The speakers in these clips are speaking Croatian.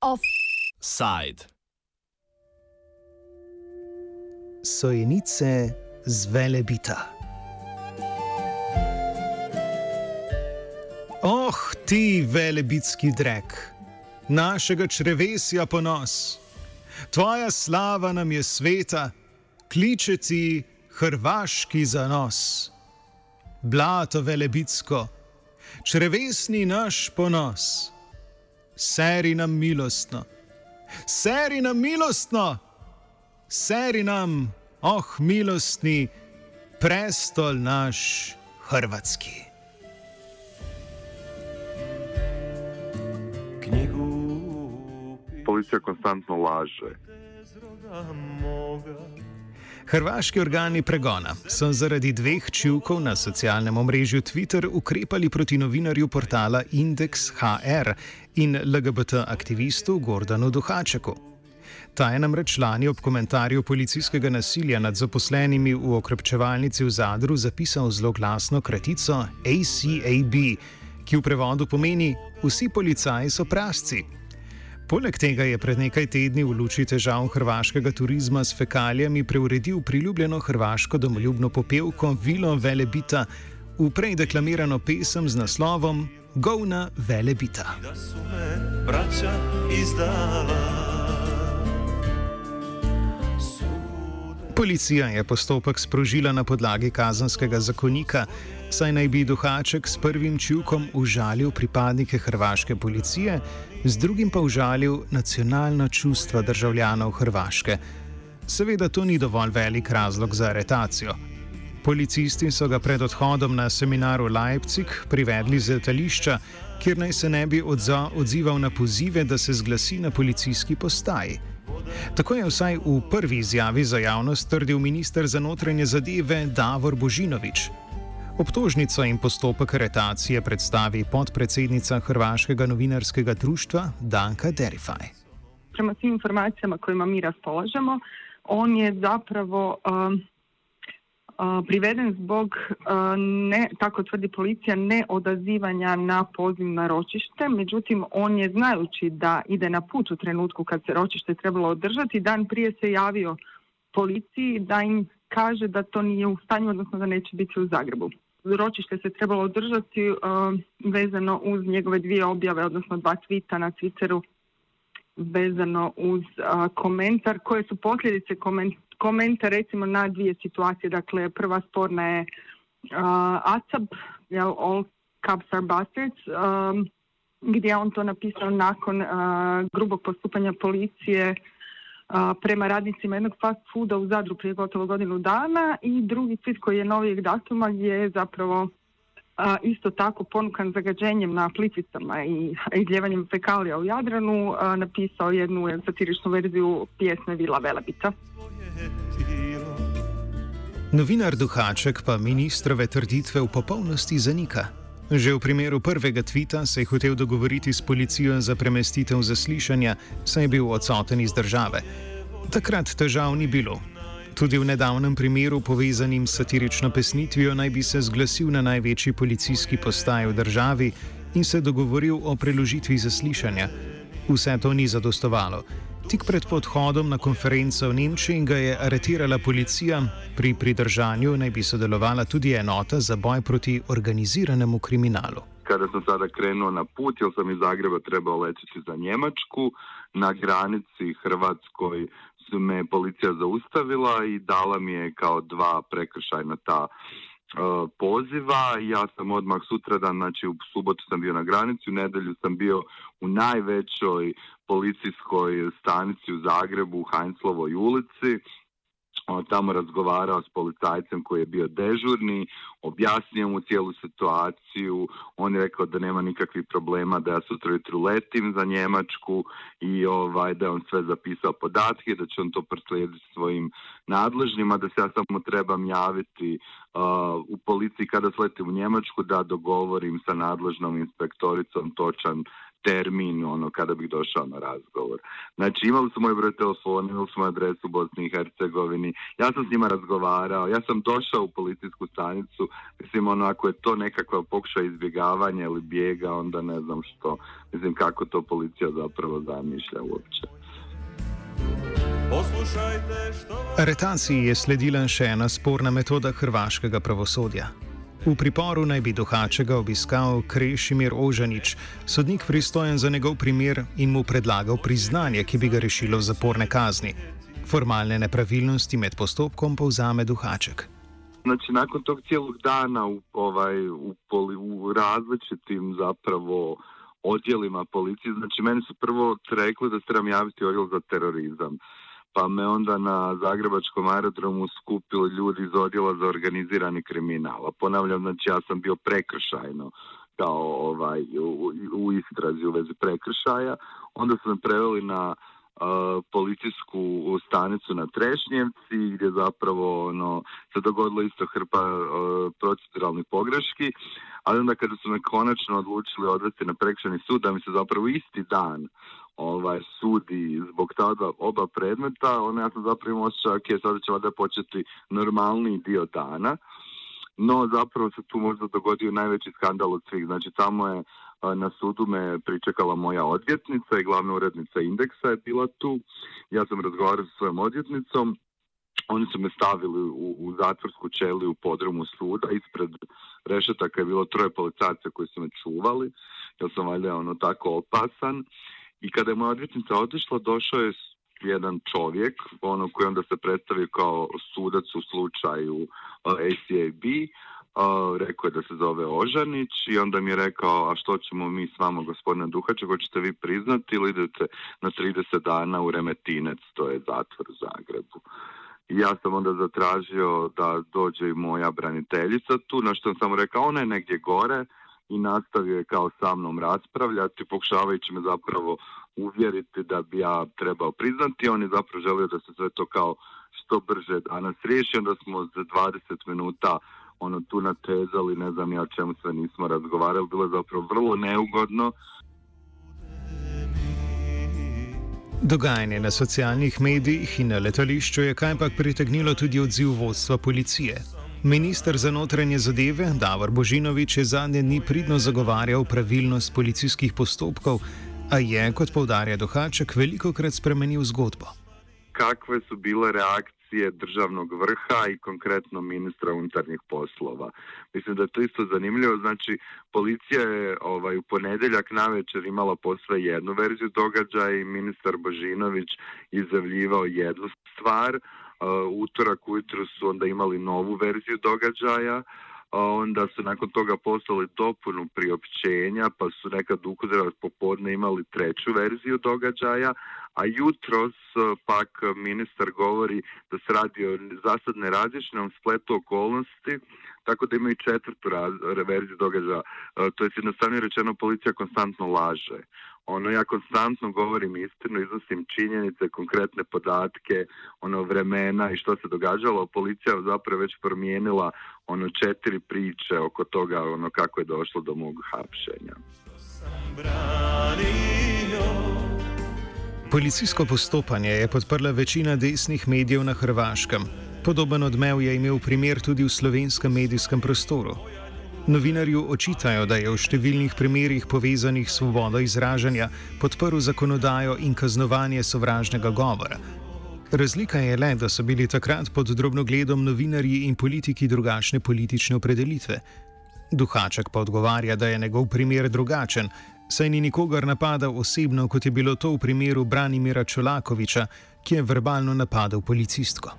Offside. Sojenice z velebita. Oh, ti velebitski drek, našega črevesja ponos. Tvoja slava nam je sveta, kliče ti hrvaški zanos. Blato velebitsko, črevesni naš ponos. Seri nam milostno, seri nam milostno, seri nam, oh milostni, prestol naš hrvatski. Policija konstantno laže. Hrvaški organi pregona so zaradi dveh čivkov na socialnem omrežju Twitter ukrepali proti novinarju portala Index HR in LGBT aktivistu Gordonu Duhačeku. Ta je namreč lani ob komentarju policijskega nasilja nad zaposlenimi v okrepčevalnici v Zadru zapisal zelo glasno kratico ACAB, ki v prevodu pomeni: Vsi policaji so prasci. Poleg tega je pred nekaj tedni v luči težav hrvaškega turizma s fekalijami preuredil priljubljeno hrvaško domoljubno popevko Vilo Velebita v prej deklamirano pesem z naslovom Govna Velebita. Da su me braća izdala Policija je postopek sprožila na podlagi kazanskega zakonika, saj naj bi Duhaček s prvim čivkom užalil pripadnike hrvaške policije, z drugim pa užalil nacionalna čustva državljanov Hrvaške. Seveda to ni dovolj velik razlog za aretacijo. Policisti so ga pred odhodom na seminar v Leipzig privedli z letališča, kjer naj se ne bi odza, odzival na pozive, da se zglasi na policijski postaji. Tako je vsaj v prvi izjavi za javnost trdil ministr za notranje zadeve Davor Božinovič. Obtožnico in postopek aretacije predstavi podpredsednica Hrvaškega novinarskega društva Danka Derify. Prema svim informacijama kojima mi raspolažemo, on je zapravo um, priveden zbog, ne, tako tvrdi policija, neodazivanja na poziv na ročište. Međutim, on je znajući da ide na put u trenutku kad se ročište trebalo održati, dan prije se javio policiji da im kaže da to nije u stanju, odnosno da neće biti u Zagrebu. Ročište se trebalo održati vezano uz njegove dvije objave, odnosno dva tvita na Twitteru vezano uz uh, komentar koje su posljedice koment, komentar recimo na dvije situacije. Dakle, prva sporna je uh, ACAB, jel, All Cubs are Bastards, um, gdje je on to napisao nakon grubog postupanja policije a, prema radnicima jednog fast fooda u Zadru prije gotovo godinu dana i drugi tweet koji je novijeg datuma gdje je zapravo a, isto tako ponukan zagađenjem na plitvicama i izljevanjem fekalija u Jadranu a, napisao jednu satiričnu verziju pjesme Vila Velebita. Novinar Duhaček pa ministrove trditve v popolnosti zanika. Že v primeru prvega tvita se je hotel dogovoriti s policijo za premestitev zaslišanja, saj je bil odsoten iz države. Takrat težav ni bilo. Tudi v nedavnem primeru, povezanim s satirično pesnitvijo, naj bi se zglasil na največji policijski postaji v državi in se dogovoril o preložitvi zaslišanja. Vse to ni zadostovalo. Tik pred podhodom na konferenco v Nemčiji ga je aretirala policija, pri pridržanju naj bi sodelovala tudi enota za boj proti organiziranemu kriminalu. Kada sam sada krenuo na put, jer sam iz Zagreba trebao letiti za Njemačku, na granici Hrvatskoj su me policija zaustavila i dala mi je kao dva prekršajna ta uh, poziva. Ja sam odmah sutradan, znači u subotu sam bio na granici, u nedelju sam bio u najvećoj policijskoj stanici u Zagrebu, u Heinzlovoj ulici, tamo razgovarao s policajcem koji je bio dežurni, objasnio mu cijelu situaciju, on je rekao da nema nikakvih problema da ja sutra jutro letim za Njemačku i ovaj, da je on sve zapisao podatke, da će on to proslijediti svojim nadležnima, da se ja samo trebam javiti uh, u policiji kada sletim u Njemačku da dogovorim sa nadležnom inspektoricom točan termin ono kada bih došao na razgovor. Znači imali su moj broj telefona, imali su moju adresu u Bosni i Hercegovini, ja sam s njima razgovarao, ja sam došao u policijsku stanicu, mislim ono ako je to nekakva pokušaj izbjegavanja ili bijega, onda ne znam što, mislim kako to policija zapravo zamišlja uopće. Aretaciji je sledila še ena sporna metoda hrvaškega pravosodja. V priporu naj bi Duhačega obiskal Krešimir Ožanič, sodnik pristojen za njegov primer in mu predlagal priznanje, ki bi ga rešilo zaporne kazni. Formalne nepravilnosti med postopkom povzame Duhaček. Znači, nakon tog cijelog dana u, ovaj, u, poli, u različitim zapravo odjelima policije, znači meni su prvo rekli da se trebam javiti odjel za terorizam pa me onda na Zagrebačkom aerodromu skupili ljudi iz odjela za organizirani kriminal. A ponavljam, znači ja sam bio prekršajno kao ovaj, u, u istrazi u vezi prekršaja. Onda su me preveli na uh, policijsku stanicu na Trešnjevci gdje zapravo ono, se dogodilo isto hrpa uh, proceduralnih pogreški, ali onda kada su me konačno odlučili odvesti na prekršajni sud, da mi se zapravo isti dan ovaj sudi zbog tada oba predmeta, onda ja sam zapravo imao osjećaj, ok, sada će valjda početi normalni dio dana, no zapravo se tu možda dogodio najveći skandal od svih. Znači tamo je na sudu me pričekala moja odvjetnica i glavna urednica indeksa je bila tu. Ja sam razgovarao sa svojom odvjetnicom, oni su me stavili u, u zatvorsku ćeliju u podrumu suda, ispred rešetaka je bilo troje policajaca koji su me čuvali, jer sam valjda ono tako opasan i kada je moja odvjetnica otišla, došao je jedan čovjek, ono koji onda se predstavio kao sudac u slučaju uh, ACAB, uh, rekao je da se zove Ožanić i onda mi je rekao, a što ćemo mi s vama gospodine Duhače, hoćete vi priznati ili idete na 30 dana u Remetinec, to je zatvor u Zagrebu. Ja sam onda zatražio da dođe i moja braniteljica tu, na što sam samo rekao, ona je negdje gore, i nastavio je kao sa mnom raspravljati, pokušavajući me zapravo uvjeriti da bi ja trebao priznati. On je zapravo želio da se sve to kao što brže danas riješi. Onda smo za 20 minuta ono tu natezali, ne znam ja o čemu sve nismo razgovarali. Bilo je zapravo vrlo neugodno. Dogajanje na socialnih medijih in na letališču je kajpak pritegnilo tudi odziv vodstva policije. Ministr za notranje zadeve Davor Božinovič je zadnje dni pridno zagovarjal pravilnost policijskih postopkov, a je, kot povdarja Dohaček, veliko krat spremenil zgodbo. Kakve so bile reakcije državnog vrha in konkretno ministra unutarnjih poslova? Mislim, da je to isto zanimljivo. Znači, policija je ovaj, u ponedeljak na večer imala posve jednu verziju događaja i ministar Božinović izjavljivao jednu stvar, utorak ujutro su onda imali novu verziju događaja, onda su nakon toga poslali dopunu priopćenja, pa su nekad ukudra popodne imali treću verziju događaja, a jutros pak ministar govori da se radi o zasad nerazličnom spletu okolnosti, tako da imaju četvrtu verziju događaja. To je jednostavno rečeno policija konstantno laže ono ja konstantno govorim istinu, iznosim činjenice, konkretne podatke, ono vremena i što se događalo. Policija zapravo već promijenila ono četiri priče oko toga ono kako je došlo do mog hapšenja. Policijsko postopanje je podprla večina desnih medijev na Hrvaškem. Podoben odmev je imel primer tudi v slovenskem medijskem prostoru. Novinarju očitajo, da je v številnih primerjih povezanih svobodo izražanja podprl zakonodajo in kaznovanje sovražnega govora. Razlika je le, da so bili takrat pod drobnogledom novinarji in politiki drugačne politične opredelitve. Duhaček pa odgovarja, da je njegov primer drugačen, saj ni nikogar napadal osebno, kot je bilo to v primeru Branimira Čolakoviča, ki je verbalno napadal policistko.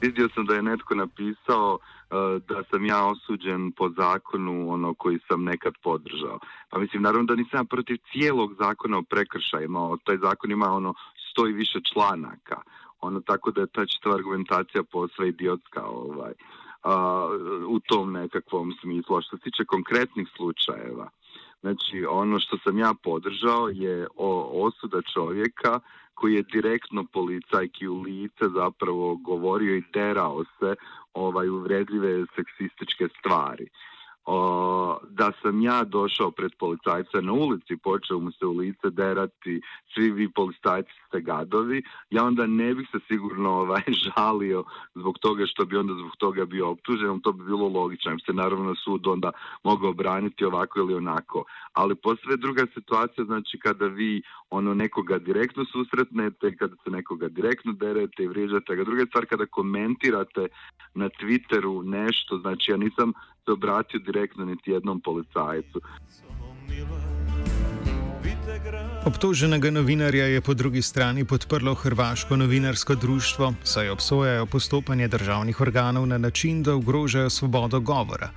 Videl sem, da je netko napisal, da sam ja osuđen po zakonu ono koji sam nekad podržao. Pa mislim, naravno da nisam protiv cijelog zakona o prekršajima, taj zakon ima ono sto i više članaka, ono tako da je ta čitava argumentacija posve idiotska ovaj, a, u tom nekakvom smislu. A što se tiče konkretnih slučajeva, znači ono što sam ja podržao je osuda čovjeka koji je direktno policajki u lice zapravo govorio i derao se ovaj uvredljive seksističke stvari. O, da sam ja došao pred policajca na ulici, počeo mu se u lice derati, svi vi policajci ste gadovi, ja onda ne bih se sigurno ovaj, žalio zbog toga što bi onda zbog toga bio optužen, to bi bilo logično, im se naravno sud onda mogao braniti ovako ili onako. Ali posve druga situacija, znači kada vi ono nekoga direktno susretnete, kada se nekoga direktno derete i vrijeđate ga. Druga stvar, kada komentirate na Twitteru nešto, znači ja nisam se obratio direktno niti jednom policajcu. Obtoženega novinarja je po drugi strani podprlo Hrvaško novinarsko društvo, saj obsojajo postopanje državnih organov na način, da ogrožajo svobodo govora.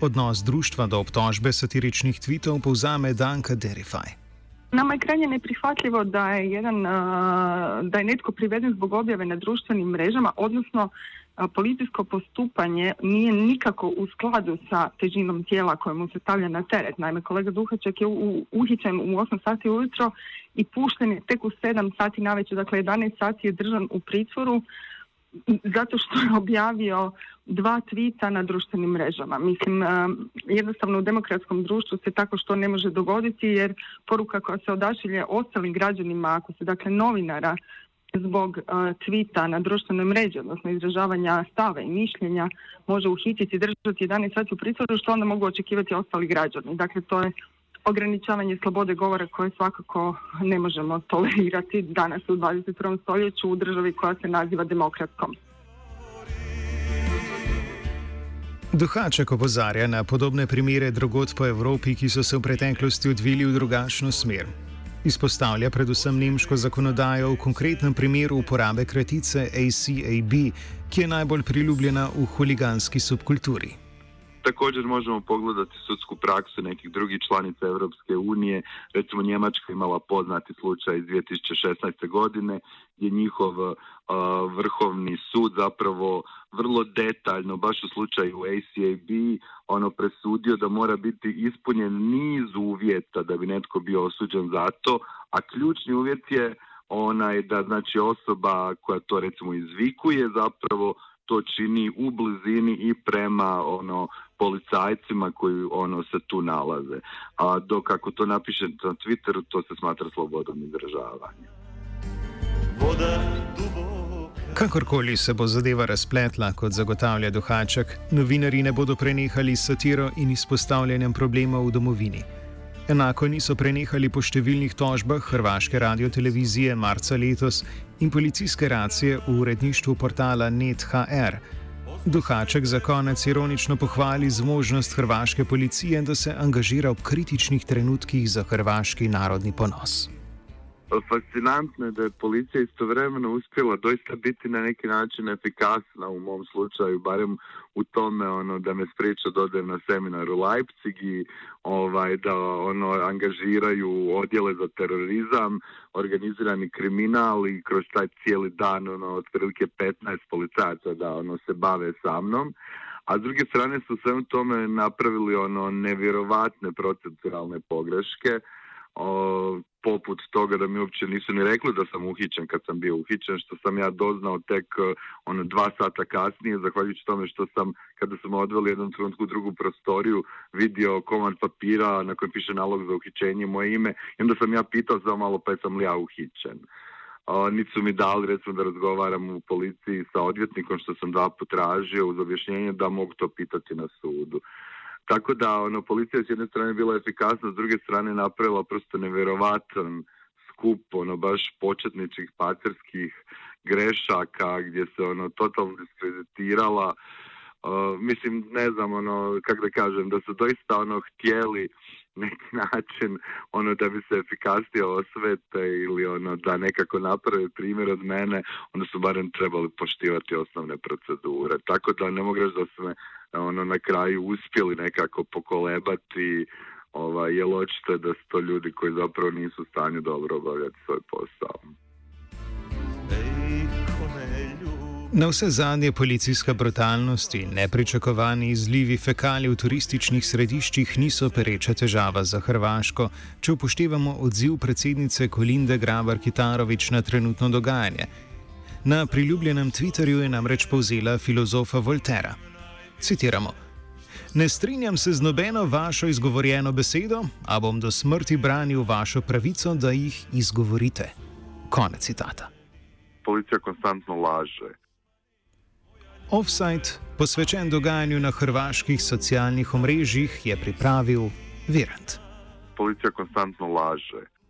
Odnos društva do obtožbe satiričnih tvitev povzame Danka Derify. Nama je krajnje neprihvatljivo da je, jedan, da je netko priveden zbog objave na društvenim mrežama, odnosno policijsko postupanje nije nikako u skladu sa težinom tijela koje mu se stavlja na teret. Naime, kolega Duhaček je uhićen u 8 sati ujutro i pušten je tek u 7 sati navečer, dakle 11 sati je držan u pritvoru zato što je objavio dva tvita na društvenim mrežama. Mislim, jednostavno u demokratskom društvu se tako što ne može dogoditi jer poruka koja se odašilje ostalim građanima, ako se dakle novinara zbog uh, tvita na društvenoj mreži, odnosno izražavanja stava i mišljenja, može uhititi i držati 11 sati u pritvoru, što onda mogu očekivati ostali građani. Dakle, to je ograničavanje slobode govora koje svakako ne možemo tolerirati danas u 21. stoljeću u državi koja se naziva demokratskom. Duhaček opozarja na podobne primere drugot po Evropi, ki so se v preteklosti odvili v drugačno smer. Izpostavlja predvsem nemško zakonodajo v konkretnem primeru uporabe kratice ACAB, ki je najbolj priljubljena v huliganski subkulturi. Također možemo pogledati sudsku praksu nekih drugih članica Europske unije. Recimo Njemačka imala poznati slučaj iz 2016. godine gdje njihov vrhovni sud zapravo vrlo detaljno, baš u slučaju ACAB, ono presudio da mora biti ispunjen niz uvjeta da bi netko bio osuđen za to, a ključni uvjet je onaj da znači osoba koja to recimo izvikuje zapravo to čini u blizini i prema ono policajcima koji ono se tu nalaze. A dok ako to napiše na Twitteru, to se smatra slobodom izražavanja. Kakorkoli se bo zadeva razpletla, kot zagotavlja Duhaček, novinari ne bodo prenehali s satiro in izpostavljanjem problemov v domovini. Enako niso prenehali po številnih tožbah Hrvaške radiotelevizije marca letos in policijske racije v uredništvu portala NetHR. Duhaček za konec ironično pohvali zmožnost hrvaške policije, da se angažira v kritičnih trenutkih za hrvaški narodni ponos. Fascinantno je da je policija istovremeno uspjela doista biti na neki način efikasna u mom slučaju, barem u tome ono da me spriječa da na seminar u Leipzig i ovaj, da ono angažiraju odjele za terorizam, organizirani kriminal i kroz taj cijeli dan ono otprilike 15 policajaca da ono se bave sa mnom. A s druge strane su svem tome napravili ono nevjerovatne proceduralne pogreške poput toga da mi uopće nisu ni rekli da sam uhićen kad sam bio uhićen, što sam ja doznao tek e, ono dva sata kasnije, zahvaljujući tome što sam, kada smo odveli jednom trenutku drugu prostoriju, vidio komad papira na kojem piše nalog za uhićenje moje ime i onda sam ja pitao za malo pa sam li ja uhićen. O, niti su mi dali recimo da razgovaram u policiji sa odvjetnikom što sam dva potražio uz objašnjenje da mogu to pitati na sudu. Tako da ono, policija s jedne strane bila efikasna, s druge strane napravila prosto nevjerovatan skup ono baš početničkih paterskih grešaka gdje se ono totalno diskreditirala uh, mislim ne znam ono kako da kažem da su doista ono htjeli neki način ono da bi se efikasnije osvete ili ono da nekako naprave primjer od mene onda su barem trebali poštivati osnovne procedure tako da ne mogu reći da su me ono na kraju uspjeli nekako pokolebati ovaj, jer očito da su to ljudi koji zapravo nisu u stanju dobro obavljati svoj posao. Na vse zadnje policijska brutalnost in nepričakovani izlivi fekali v turističnih središčih niso pereča težava za Hrvaško, če upoštevamo odziv predsednice Kolinde Grabar Kitarovič na trenutno dogajanje. Na priljubljenem Twitterju je namreč povzela filozofa Voltera. Citiramo: Ne strinjam se z nobeno vašo izgovorjeno besedo, a bom do smrti branil vašo pravico, da jih izgovorite. Konec citata. Policija konstantno laže. Offside, posvečen dogajanju na hrvaških socialnih omrežjih, je pripravil Virant. Policija konstantno laže.